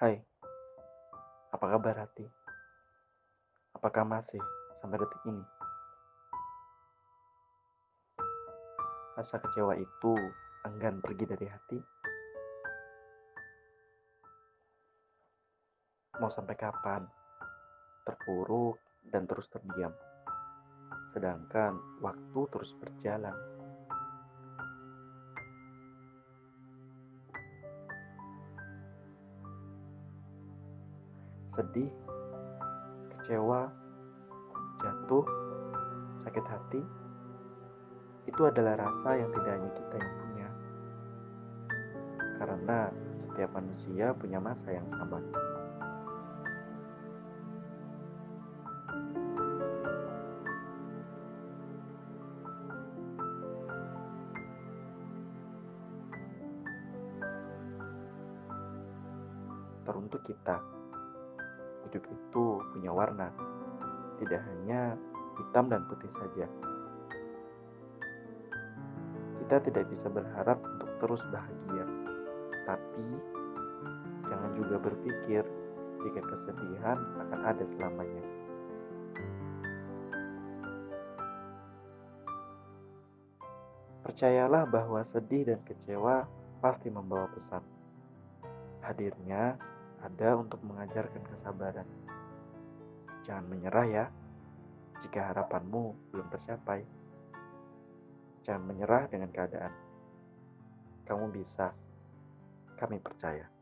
Hai, apa kabar hati? Apakah masih sampai detik ini? Rasa kecewa itu enggan pergi dari hati. Mau sampai kapan? Terpuruk dan terus terdiam. Sedangkan waktu terus berjalan. Sedih, kecewa, jatuh, sakit hati, itu adalah rasa yang tidak hanya kita yang punya. Karena setiap manusia punya masa yang sama. Teruntuk kita hidup itu punya warna, tidak hanya hitam dan putih saja. Kita tidak bisa berharap untuk terus bahagia, tapi jangan juga berpikir jika kesedihan akan ada selamanya. Percayalah bahwa sedih dan kecewa pasti membawa pesan. Hadirnya ada untuk mengajarkan kesabaran. Jangan menyerah ya, jika harapanmu belum tercapai. Jangan menyerah dengan keadaan. Kamu bisa, kami percaya.